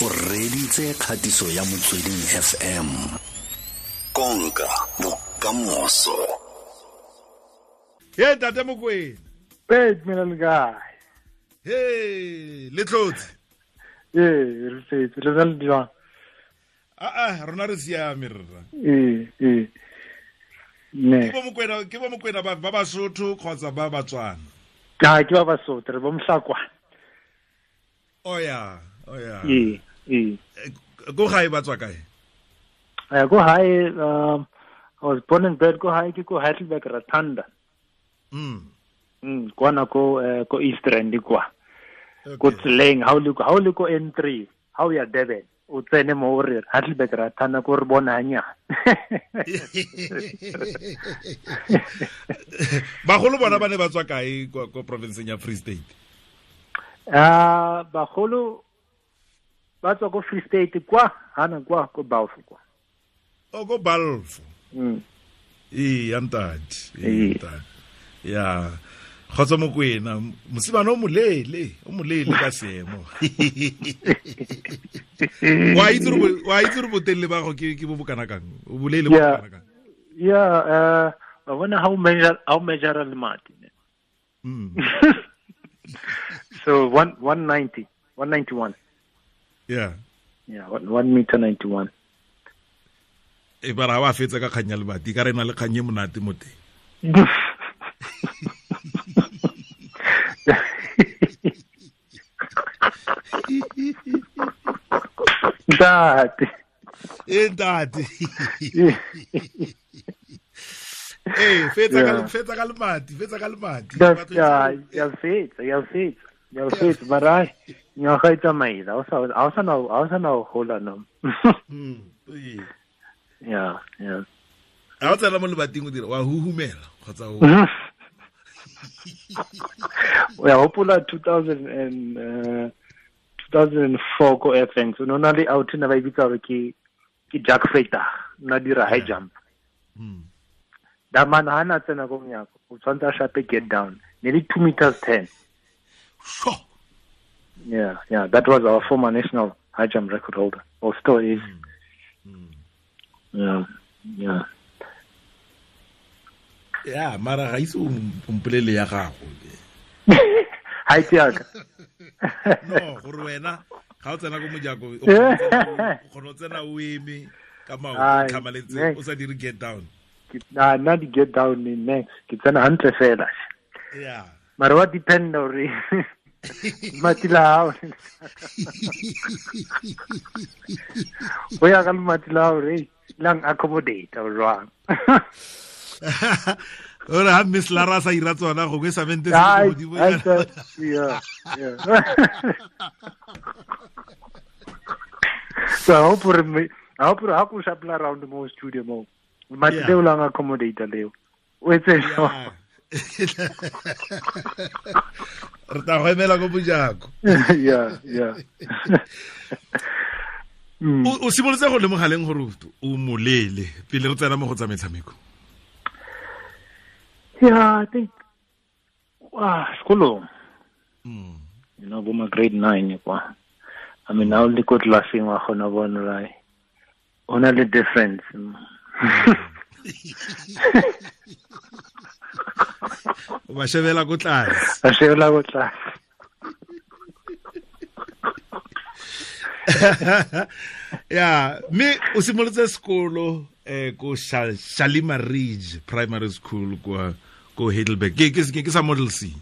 o reditse kgatiso ya motsweding fm konka bokamoso. He tate mokwena. Pet mina le kae? he le tlotse. Ee re fetse le le jwang? aa rona re siame rra ke bo mokwena ba ba basotho kgotsa ba batswana? Ke ba Basotho re bo mhlakwana. oya oya o ya Eh, eh. Eh, gae ba tswa kae Eh go gae um I was born and bred go gae ke ko Heidelberg Ratanda. mm Mm, kwana ko eh ko East Rand kwa. Okay. tseleng ha o le ha o le ko N3, ha o ya Durban. O tsene mo o re Heidelberg Ratanda ko re bona hanya. bagolo bona ba ne ba tswa kae ko province ya free state Ah, bagolo ba tswa ko Free State kwa, hana kwa ko balfo kwa. o ko balfo Mm. ee ya ntati Ee. ya kgotsa mokwena mosimane o molele o molele ka seemo wa itse re bo- wa itse re botelele bago ke bo bokana kang o boleele bo Yeah. bokana kang Yeah, uh, wonder how measure how measure Martin. Mm. So one one ninety, one ninety one. Yeah. Yeah, one, one meter ninety one. e bara ga ba fetsa ka kgang ya lebati ka re na le kgang ye monate mo teng. Ntate. E ntate. Ee fetsa ka lemati fetsa ka lemati ya fetsa ya fetsa ya fetsa fit, yeah, fit. But I, ngwaga e tsamaile. Ha o sa ha o sa na ha o sa na ho hola no. Mm, ee. Yeah, yeah. ga o tsena mo lebating o dira wa huhumela kgotsa o We hopola 2000 and uh, 2004 ko FNX. No na le out na ba e bitsa gore ke ke Jacques Freitag. Na dira high jump. Mm. da man ha na tsena ko monyako o tshwanetse a shape get down nearly two meters ten Sho. Yeah yeah. That was our former national high jump record holder. Or still is. Mm. yeah yeah. Ya mara ga ise ompolele mpolele ya gago height yaka no gore wena ga o tsena ko mojako o kgona o tsena o eme ka tlhamaletse next. o sa dire get down. Nna na na di get down next. Ke tsena hantle fela. Mara wa depend hore matila hao o ya ka lemati la hao re lang accommodate o jwang ore ga miss lara a sa ira tsona gongwe samente Ai, godimo ai, that- yeah, yeah. so I hope we're, me- I hope we're, how shuffle around mo studio mo. Mati Yeah. leo lang accommodate leo. O etse so. Re ta go emela ko mojako yeah, yeah. mm. o o simolotse go lemogaleng gore o- o molele pele re tsena mo go tsa metshameko Yeah, I think ah, sekolong. Mm. You know, boma grade 9 kwa. I mean, now le ko classing wa khona bona right. Ona le difference. O ba shebela ko tlase. Ba shebela go tla. ya mme o simolotse sekolo eh ko Shal- shalima ridge primary school kwa ko heidelberg. Ke ke ke sa model c?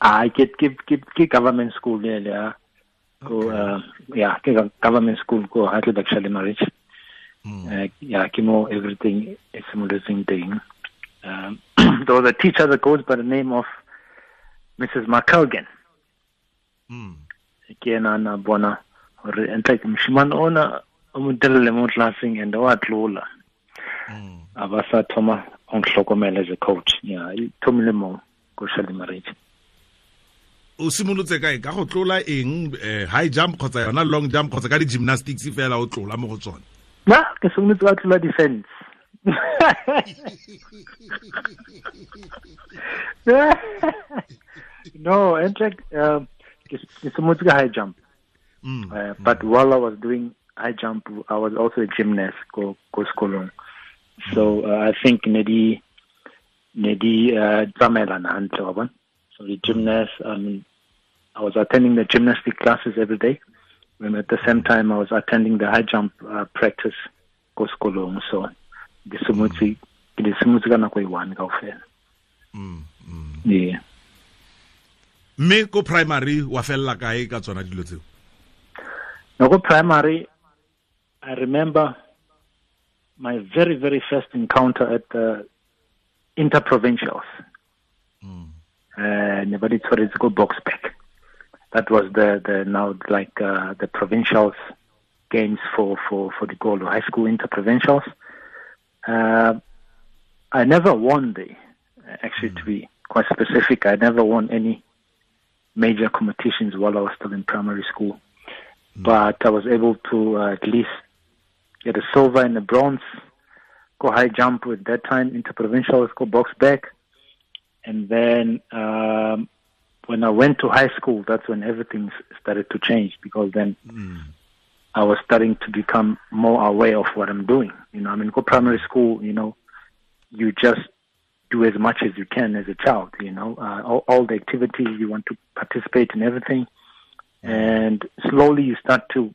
I ke ke ke ke government school le ya Go, ya ke government school go Heidelberg Shalimar Mm. Uh, yeah, ke everything is simulating thing. Um, there was a teacher that goes by the name of Mrs. McCulgan. Mm. Ke ena bona hore entle ke moshimane ona o mo classing and wa tlola. Mm. A ba sa thoma on hlokomela as a coach. Yeah, i thomile mo go Shalimar o simolotse kae ka go tlola eng eh, high jump kgotsa yona long jump kgotsa ka di-gymnastics fela o tlola mo go tsone Na, ke sengetse ka tlola defense. no, en fact, um, ke ke semotse ka high jump. Mm. Uh, but while I was doing high jump, I was also a gymnast go go skolong. So uh, I think nedi nedi uh, tsamayelana hantle wa bona. So the gymnast, I mean, I was attending the gymnastic classes every day. And at the same time, I was attending the high jump uh, practice go skolong. So ke simotse ke di simotse ka nako e one kaofela. Mm. Mm. Yeah. mme ko primary wa fella kae ka tsona dilo tseo go primary, I remember my very, very first encounter at the interprovincials. Mm. Uh, nobody thought it's go box back. That was the, the now like uh, the provincials games for, for, for the Golo High School interprovincials. Uh, I never won the, actually to be quite specific, I never won any major competitions while I was still in primary school. But I was able to uh, at least get a silver and a bronze, go high jump with that time interprovincials, go box back, and then um, when I went to high school, that's when everything started to change because then Mm. I was starting to become more aware of what I'm doing. You know, I mean, go primary school, you know, you just do as much as you can as a child. You know, uh, all, all the activities you want to participate in everything, and slowly you start to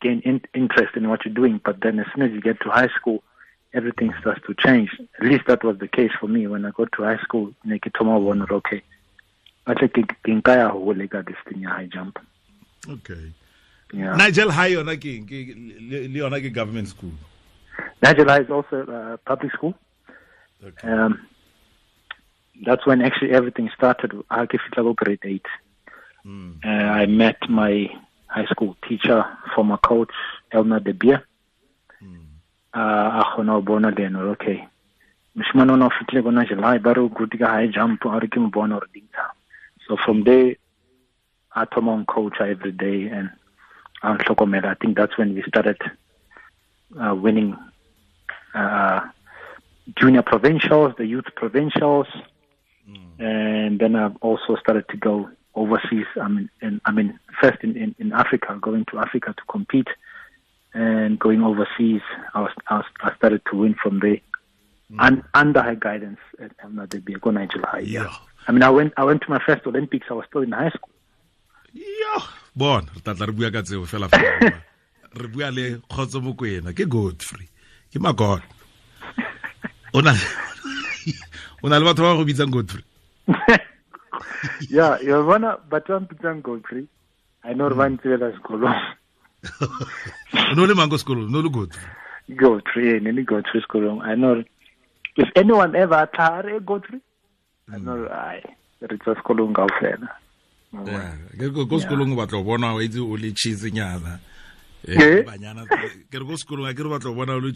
gain in, interest in what you're doing. But then, as soon as you get to high school, everything starts to change. At least that was the case for me when I got to high school. ne ke thoma go bona gore, okay, batle ke ke nka ya go leka this thing ya high jump. okay Yeah. nigel high yona ke? Le yona ke government school Nigel High is also uh, public school. okay. Um, that's when actually everything started. I ke fitla go grade eight. Mm. Uh, I met my high school teacher, former coach Elna De Beer. Mm. Uh, a kgona go bona le ene okay moshimane ona o fitlile ko Nigel High ba re o good high jump a re ke mo bona gore dintsha so from there I thoma on coach every day and a ntlhokomela I think that's when we started uh, winning uh, junior provincials, the youth provincials, and then I've also started to go overseas. I mean, in, I mean, first in, in, in Africa, going to Africa to compete, and going overseas. I was, I, was, I started to win from there, and under her guidance at Elna go Nigel High. Yeah. I mean, I went I went to my first Olympics. I was still in high school. yo bon. re tlatla re bua ka tseo fela fela re bua le kgotso mokwena ke godfrey ke magoda o na o na le batho ba go bitsang godfrey yeah, you wanna but I'm Pitang Godfrey. I know one Tsela Skolo. o ne o le mang ko sekolong ne o le godfrey Godfrey, and any Godfrey Skolo. I know if anyone ever tare Godfrey, I re tsa sekolong kaofela. Yeah, ke ko ko sekolong o batla bona o itse o le cheesenyana Eh? Banyana ke re ko sekolong a ke re batla o bona o le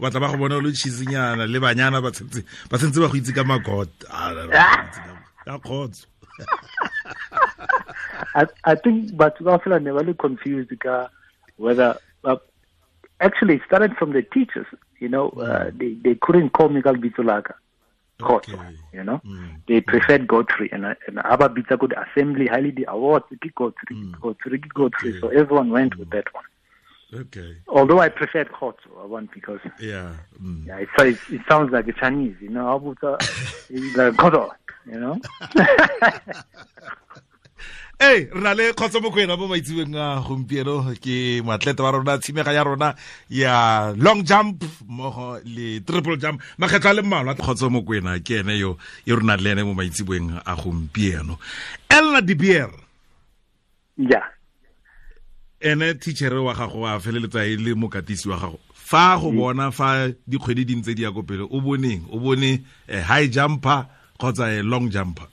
batla ba go bona o le cheesenyana le banyana ba tshentse ba go itse ka magot ka kgotso. I I think but kaofela ne ba le confused ka whether uh, actually it started from the teachers, you know, uh, they they couldn't call me Galbito Laka. Khotso, Okay. you know. Mm. They preferred Godfrey and and Abba Bita good assembly highly the awards Godfrey, Mm. Godfrey, Godfrey. Okay. So everyone went with that one. okay Although I preferred Khotso, I want because yeah mm. yeah, it, it, sounds like a Chinese, you know. Abuta, like Khotso, you know. ee re na le kgotsa mokwena mo maitsiweng a gompieno ke moatlete wa rona tshimega ya rona ya long jump mmogo le triple jump. Makgetlho a le mmalwa. Kgotsa mokwena ke ene yo e re nang le ene mo maitsiweng a gompieno. Elna dibier ya. Ene teachere wa gago a feleletsa e le mokatisi wa gago. Fa go bona fa dikgwedi di ntse di ya ko pele o boneng o bone high jumper kgotsa a long jumper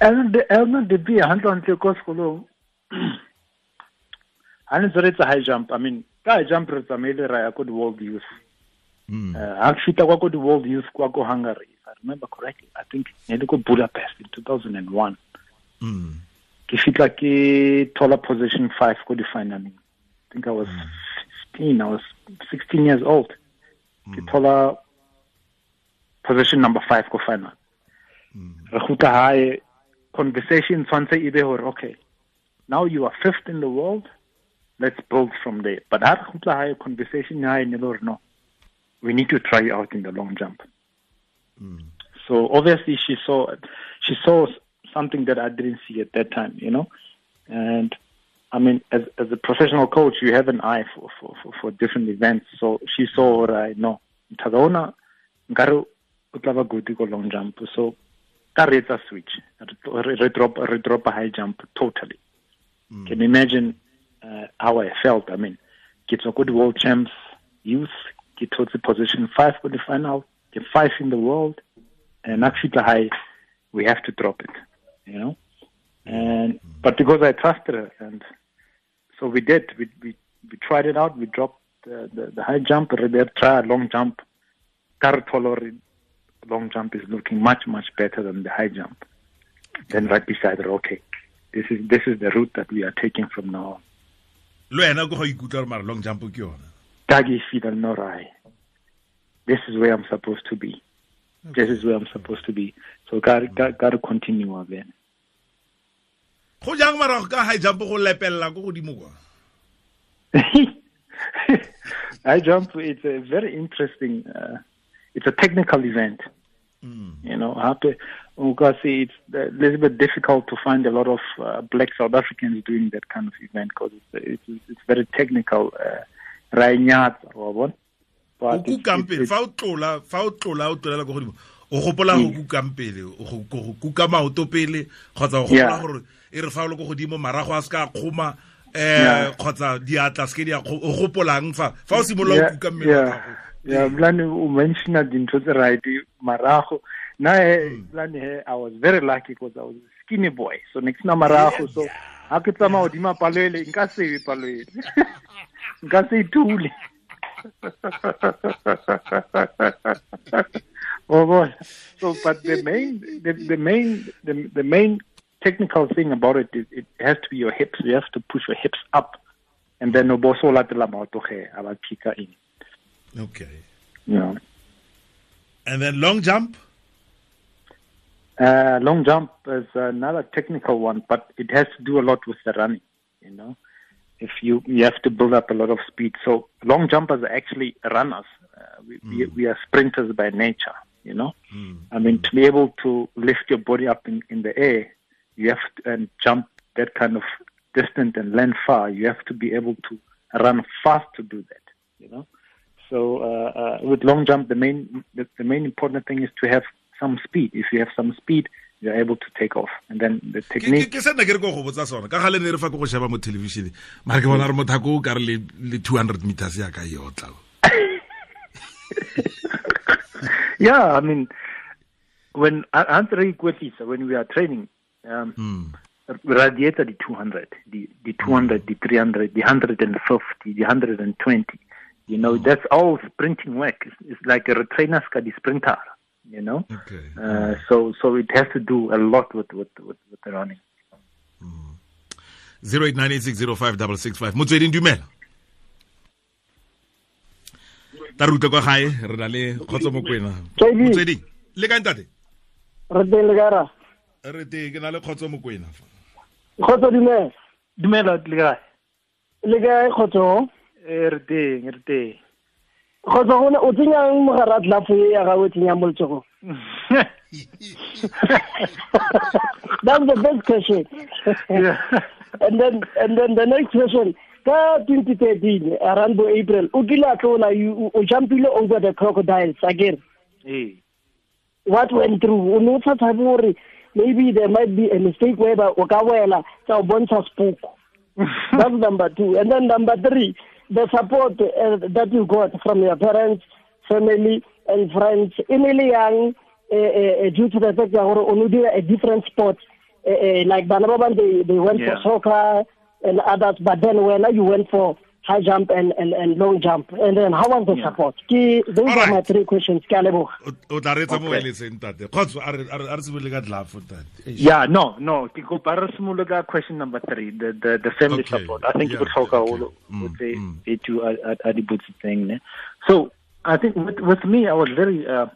Hundred and ko sekolong Ha ne tsere tsa high jump. I mean, ka high jump re tsamaile ra ya ko di World Youth. Mm. Uh, ha ke fita kwa ko di World Youth kwa ko Hungary. If I remember correctly, I think ne le ko Budapest in 2001. Mm. Ke fitla ke thola position five ko di finaling. I think I was 15, I was 16 years old. Ke thola position number five ko final. Re gutla hae conversation tshwantse e be hore okay now you are fifth in the world. Let's build from there. But I had a conversation no. We need to try out in the long jump. Mm. So obviously she saw she saw something that I didn't see at that time, you know. And I mean, as as a professional coach, you have an eye for for, for, for different events. So she saw what I know. Tagaona, tla ba good long jump. So ka re etsa switch. Re drop re drop a high jump totally. Mm. Can you imagine uh, how I felt? I mean, get a good world champs youth, get towards the position five for the final, get five in the world, and actually the high, we have to drop it, you know. And but because I trusted her, and so we did. We we, we tried it out. We dropped the, the, the high jump, then try a long jump. Cartolor long jump is looking much much better than the high jump. Then right beside her, okay, this is this is the route that we are taking from now on. le wena go go ikutlwa mara long jump ke yona ka ke feel no right this is where i'm supposed to be okay. this is where i'm supposed to be so ka ka re continue again go jang mara ka high jump go lepelela go godimo kwa high jump it's a very interesting uh, it's a technical event. Mm. you know happy because it's a little bit difficult to find a lot of uh, black South Africans doing that kind of event because it's, it's, it's very technical ra inyatsa wa bona o kukang fa o tlola fa o tlola o tlolela go godimo o gopola go kukang pele go kuka maoto pele kgotsa go gopola gore e re fa o le go godimo marago a se ka kgoma um kgotsa diatla seke di o gopolang fa fa o simolola o kuka mmele ya blane o mentiona dintho tse right marago. Na eh, hmm. blane eh, he i was very lucky because i was a skinny boy. So next na marago so ha ke tsamaya godima palo ele nka sebe palo ele nka se ithule oh so but the main the, the main the, the main technical thing about it is it has to be your hips. You have to push your hips up. And then o boso latela maoto ge a ba kicka in okay yeah and then long jump uh, long jump is another technical one, but it has to do a lot with the running. You know, if you you have to build up a lot of speed. So long jumpers are actually runners. Uh, we, mm. we, hmm. we are sprinters by nature. You know, mm. I mean to be able to lift your body up in, in the air, you have to and jump that kind of distance and land far. You have to be able to run fast to do that. You know, so uh, uh, with long jump, the main the, the main important thing is to have some speed. If you have some speed, you're able to take off. And then the technique. ke sena ke re go go botsa sona ka gale ne re fa go sheba mo television mara ke bona re mothako o ka re le 200 meters ya ka yotla yeah i mean when andre ikwetlisa when we are training um hmm. radiator the 200 the the 200 the 300 the 150 the 120 you know that's all sprinting work it's, it's like a trainer ska di sprinter you know. Okay. Uh, so so it has to do a lot with with with, with the running. Zero eight nine eight six zero five double six five. Motsweding dumela. ta ruta kwa gae re na le kgotso mo kwena motsweding le kae ntate re teng le gara re teng ke na le kgotso mo kwena kgotso dumela dumela le kae le kae kgotso re teng re teng kgotsa o tsenyang mogara tlafo e ya gago tsenya mo letsogong that's the best question. Yeah. and then and then the next question ka 2013 around bo april o kile a tlola o jumpile over the crocodiles again. Hey. what went through? O ne o sa tshabe gore maybe there might be a mistake whereby o ka wela tsa o bontsha that's number two. And then number three the support uh, that you got from your parents, family, and friends, in young, uh, uh, due to the fact that you do a different sport, uh, uh, like Banababan, they, they went yeah. for soccer and others, but then when you went for high jump and, and, and long jump. And then how was the yeah. support? Ke, those All are right. my three questions. Ke o tla retsa mo eletseng tate kgotso a re simolole ka dlafo tate yeah no no ke kopa re simolole ka question number three the the, the family okay. support i think yeah, ke botlhokwa holo o tse e tu a di botse thing ne so i think with, with me i was very uh,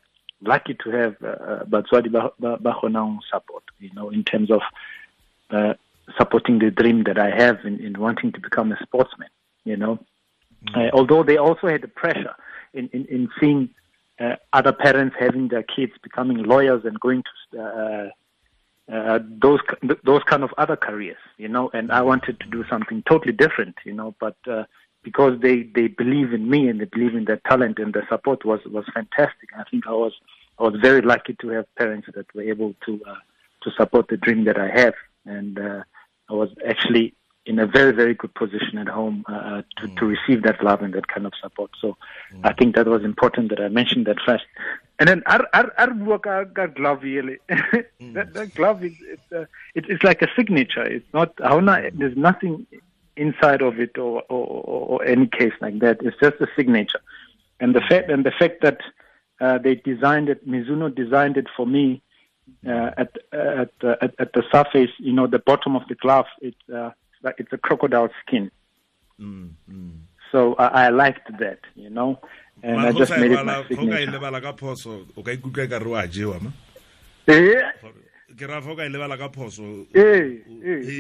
lucky to have uh, uh batswadi ba ba gonang support you know in terms of uh, supporting the dream that I have in, in wanting to become a sportsman. You know, uh, although they also had the pressure in in, in seeing uh, other parents having their kids becoming lawyers and going to uh, uh, those those kind of other careers, you know. And I wanted to do something totally different, you know. But uh, because they they believe in me and they believe in their talent and their support was was fantastic. I think I was I was very lucky to have parents that were able to uh, to support the dream that I have, and uh, I was actually in a very very good position at home uh, to mm. to receive that love and that kind of support. So mm. I think that was important that I mentioned that first. And then our our our work our, our glove really mm. that, that glove is it's, uh, it, it's like a signature. It's not how there's nothing inside of it or, or, or any case like that. It's just a signature. And the fact and the fact that uh, they designed it, Mizuno designed it for me uh, at at, uh, at at the surface. You know, the bottom of the glove. It's uh, like it's a crocodile skin. Mm, mm. So I, I liked that. You know, and I just made it my signature. Yeah. ke ra foka e lebala ka phoso eh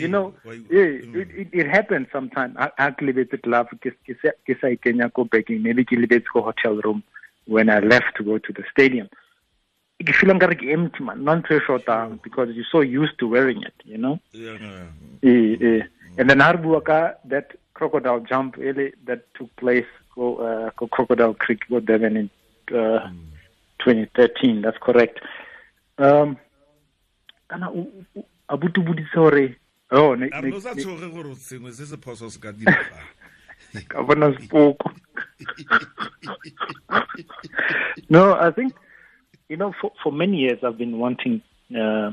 you know eh it, it happens sometimes a ke lebetse glove ke ke sa ikenya ko bagging maybe ke lebetse ko hotel room when I left to go to the stadium. You feel like empty, man. Non short down because you're so used to wearing it, you know. Yeah. yeah. yeah. And then Arbuaka, that crocodile jump really that took place uh, Crocodile Creek go Devon in uh, mm. 2013. That's correct. Um, kana abutu budisa hore oh ne ne sa tshoge gore sengwe se se phoso se ka dira ka bona sepoko no, I think, you know, for, for many years I've been wanting uh,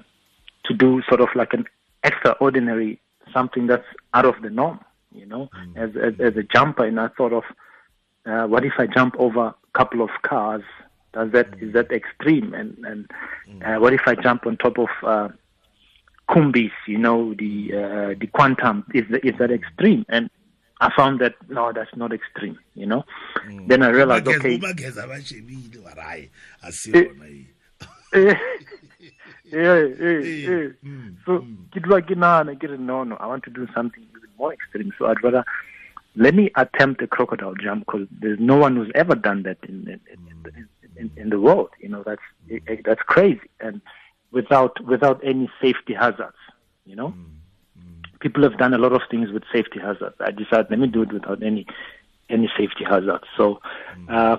to do sort of like an extraordinary something that's out of the norm, you know, mm. as, as, as a jumper. And I thought of, uh, what if I jump over a couple of cars? Does that mm. is that extreme? And and mm. uh, what if I jump on top of uh, Kumbis? You know, the uh, the quantum is is that extreme? And I found that no, that's not extreme, you know. Mm. Then I realized, okay. yeah, yeah, yeah. So, mm. no, no, I want to do something even more extreme. So I'd rather let me attempt a crocodile jump because there's no one who's ever done that in in, in, in, in the world. You know, that's mm. that's crazy, and without without any safety hazards. You know. Mm people have done a lot of things with safety hazards. I decided let me do it without any any safety hazards. So mm. uh,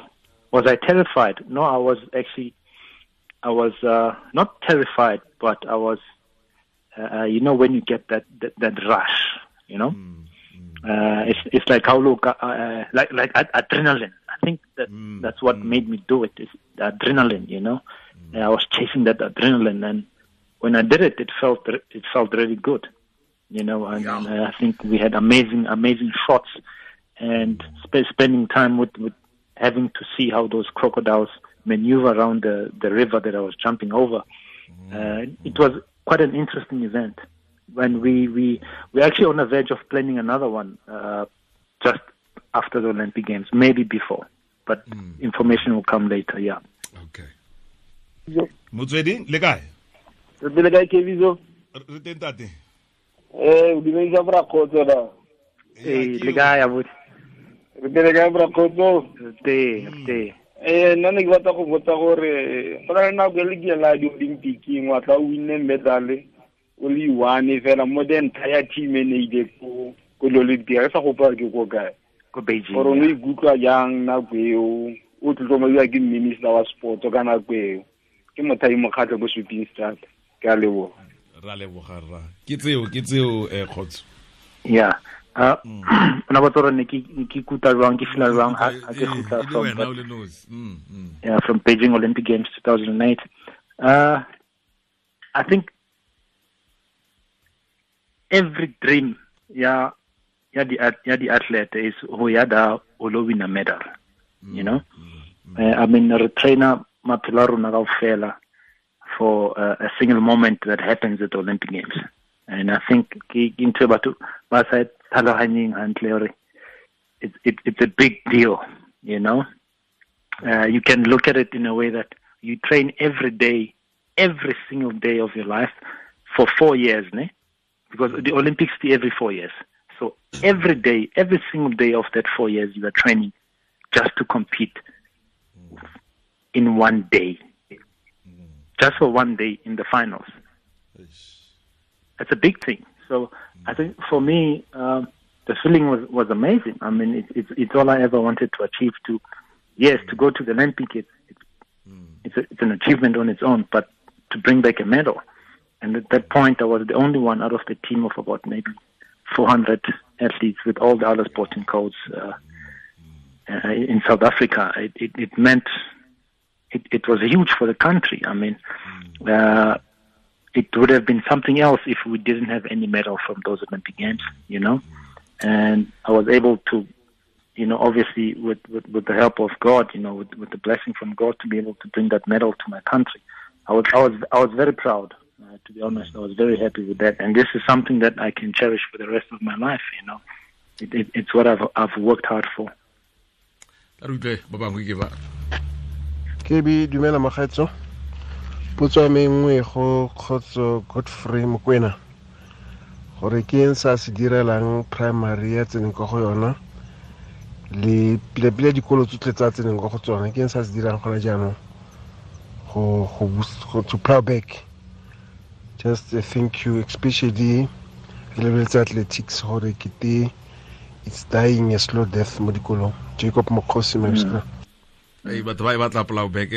was I terrified? No, I was actually I was uh, not terrified, but I was uh, you know when you get that that, that rush, you know. Mm. Uh, it's it's like how look uh, like like adrenaline. I think that mm. that's what mm. made me do it. Is adrenaline, you know. Mm. I was chasing that adrenaline, and when I did it, it felt it felt really good you know, and, yeah. and uh, I think we had amazing, amazing shots, and sp- spending time with, with having to see how those crocodiles maneuver around the, the river that I was jumping over. Uh, it was quite an interesting event. When we we we're actually on the verge of planning another one uh, just after the Olympic Games, maybe before, but mm. information will come later. Yeah. Okay. Motswedi le kae? Re le kae Kevizo? Re teng tate. eh o dumedisa brakgotso na ee le kae abuti re tele kae brakgotso te te eh nna ne ke batla go botsa gore go na le nako e le ke la di-olympicing wa tla o winne medale o le one fela mo the entire team e ne ile ko ko le-olympic re sa gopa ke ko kae. Ko beijing. Gore o ne ikutlwa jang nako eo o tlotlomadiwa ke minister wa sport ka nako eo. Ke mothai mokgatlho ko shooting start ke a leboga. Ra leboga rra ke tseo ke tseo um kgotso. Yeah uh, ona botsa gore ne ke ikutlwa jwang ke fila jwang ha ke gutla mm, mm. yeah from beijing olympic games 2008 uh, i think every dream ya ya di ya di athlete is ho ya da o lo win a medal you know? mm, uh, i mean re trainer maphelo a rona kaofela for uh, a single moment that happens at the Olympic Games. And I think into batho ba sa tlhaloganyeng it's it, it's a big deal, you know. Uh, you can look at it in a way that you train every day, every single day of your life for four years, ne? because the Olympics is every four years. So every day, every single day of that four years, you are training just to compete in one day, just for one day in the finals. That's a big thing. So I think for me, um, the feeling was, was amazing. I mean, it, it's it's all I ever wanted to achieve. To yes, to go to the Olympic, it's it's it's, a, it's an achievement on its own. But to bring back a medal, and at that point, I was the only one out of the team of about maybe 400 athletes with all the other sporting codes uh, uh, in South Africa. It, it, it meant it, it was huge for the country. I mean, uh, it would have been something else if we didn't have any medal from those Olympic Games, you know. And I was able to, you know, obviously with, with, with the help of God, you know, with, with the blessing from God to be able to bring that medal to my country. I was I was I was very proud. Uh, to be honest, I was very happy with that, and this is something that I can cherish for the rest of my life. You know, it, it, it's what I've I've worked hard for. a re utlwe ba bangwe ke ba ke bi dumela magaetso potso ya me nngwe go kgotso godfrey mokwena gore ke eng sa se direlang primary ya tseneng ko go yona le pila dikolo tsotlhe tsa tseneng ko go tsona ke eng sa se dirang gona jaanong go go go to plow back? Just a thank you especially re lebeletse athletics gore kete it's dying a slow death mo dikolong. Jacob mokgosi mabska Ei, batho ba e batla plowback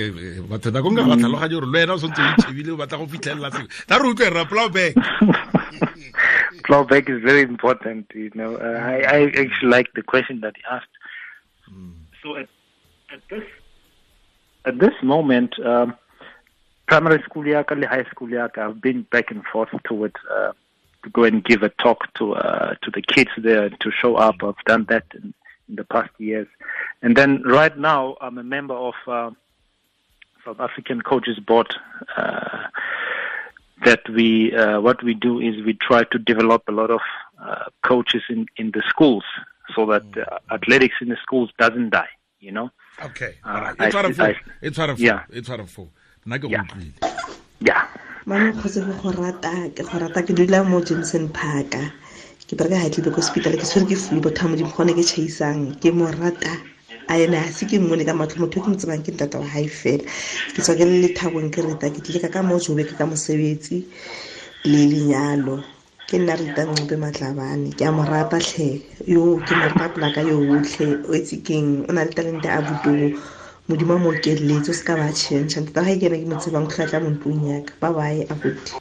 batho nako nka ba tlhaloganye gore le wena o santse o itšhebile o batla go fitlhelela seo tla re utlwe ra plowback Plowback is very important. You know, uh, I, I actually like the question that he asked. So at, at this at this moment, um, primary school yaka, le high school yaka, I've been back and forth to it uh, to go and give a talk to uh, to the kids there to show up. I've done that in, in the past years, and then right now I'm a member of uh, South African Coaches Board. Uh, that we uh, what we do is we try to develop a lot of uh, coaches in in the schools so that uh, athletics in the schools doesn't die. You know. okay Uh, alright. I- e tshwara foo I- e tshwara foo Yeah. tshwara foo nna ke go Yeah. utlwile Yeah. mane kgotse go go rata ke go rata ke dula mo jameson parka ke bereka hatlebe ko hospital ke tshwere ke flu botho modimo gone ke chaisang ke mo rata a ene ga se ke mmone ka matlho motho o ke mo tsebang ke ntata wa gae fela. Ke tswa ke le lethabong ke reta ke tlile ka ka mo jobe ke ka mosebetsi le lenyalo ke nna rita ncope matlabane ke a mo rata tlhe yo ke mo rata polaka yo otlhe o etse keng? O na le talente a botong modimo a mo okeletse o se ka ba change ntata ga e kene ke mo tsebang go tlatla mo ntlong yaka ba bae a bodi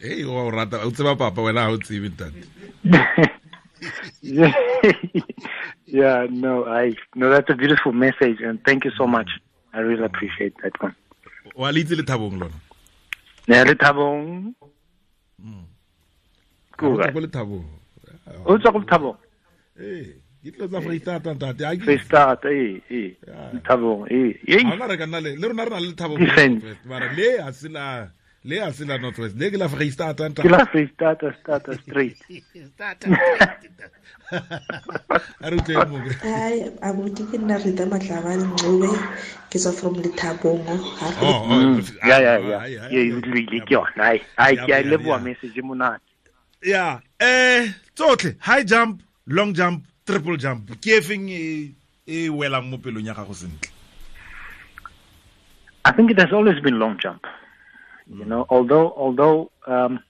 ei o rata o tseba papa wena ga o tsebe ntate? yeah. No, I no. That's a beautiful message, and thank you so much. I really appreciate that one. wa le itse lethabong lona Ne le thabong. Ga o tswa Kura. ko lethabong O tswa ko thabong. ee ke tlo tsa freestata ntate a ke Freestart, eh, eh. Thabong, eh. Eh. ona re ka nna le le rona re na le lethabong mara le a se la le a se la northwest le ke la freestata Ke la Freestart, start straight. a re utlwe ai abuti ke nna rita matlabane ncobe ke tswa from lethabongo Oh, oh, Mm. Yeah, yeah, yeah. ai, ai, Yeah, ai. ke yona. Ai, ai ke a Yeah, leboa yeah. message monate. ya eh tsotlhe high jump long jump triple jump ke efeng e e welang mo pelong ya gago sentle I think it has always been long jump. You know, although although um,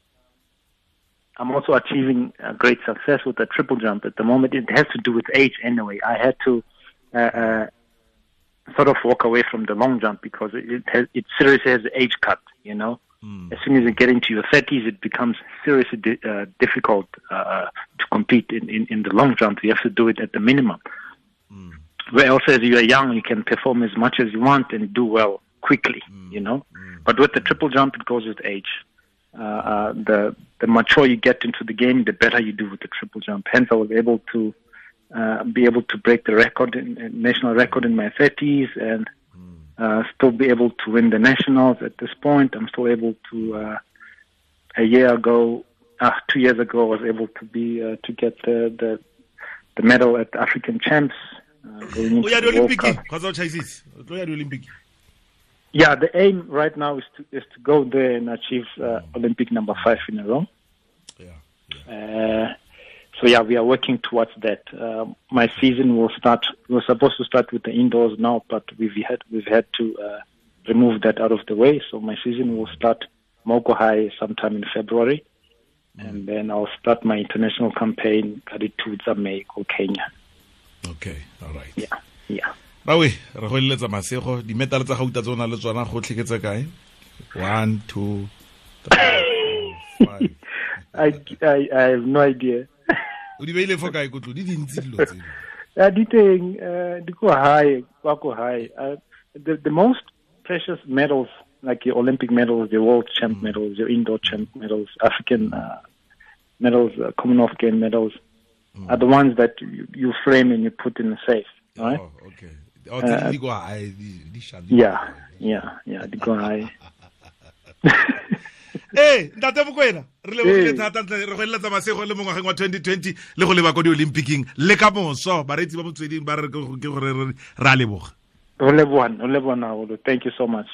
I'm also achieving great success with the triple jump at the moment, it has to do with age anyway. I had to uh, uh, sort of walk away from the long jump because it it, has, it seriously has age cut. You know, as soon as you get into your 30s, it becomes seriously di- uh, difficult uh, to compete in, in, in the long jump. You have to do it at the minimum. Where also, as you are young, you can perform as much as you want and do well quickly, you know. But with the triple jump, it goes with age. Uh, uh, the the mature you get into the game, the better you do with the triple jump. Hence, I was able to uh, be able to break the record, in, in national record in my 30s, and uh, still be able to win the nationals at this point. I'm still able to. Uh, a year ago, uh, two years ago, I was able to be uh, to get the, the the medal at the African champs. Uh, going o into ya the World Yeah, the aim right now is to is to go there and achieve uh, Olympic number five in a row. Yeah. Uh, so yeah, we are working towards that. Uh, my season will start. We were supposed to start with the indoors now, but we've had we've had to uh, remove that out of the way. So my season will start Moko High sometime in February, and then I'll start my international campaign Kaditutsa May go Kenya. okay all right Yeah, yeah. Rawe re go eletsa masego dimetale tsa gauta tse o na le tsona go tlheketse kae? One two three five. I, I I have no idea. o di beile fo kae kotlo? Di dintsi dilo tseno Uh, di teng, uh, di ko high, kwa ko high. Uh, the the most precious medals, like your Olympic medals, your world champ medals, your indoor champ medals, African uh, medals, uh, Commonwealth game medals, are the ones that you, you frame and you put in the safe, right? oh okay oh dingwe di go hae Yeah, yeah, yeah. Di go high. ee ntate bokwena re lebogile thata ntle re go eletsa masego le mo ngwageng wa 2020 le go leba ko di-olympicing le ka moso bareetsi ba motsweding ba re ke go- gore re re a leboga ole one, Thank you so much.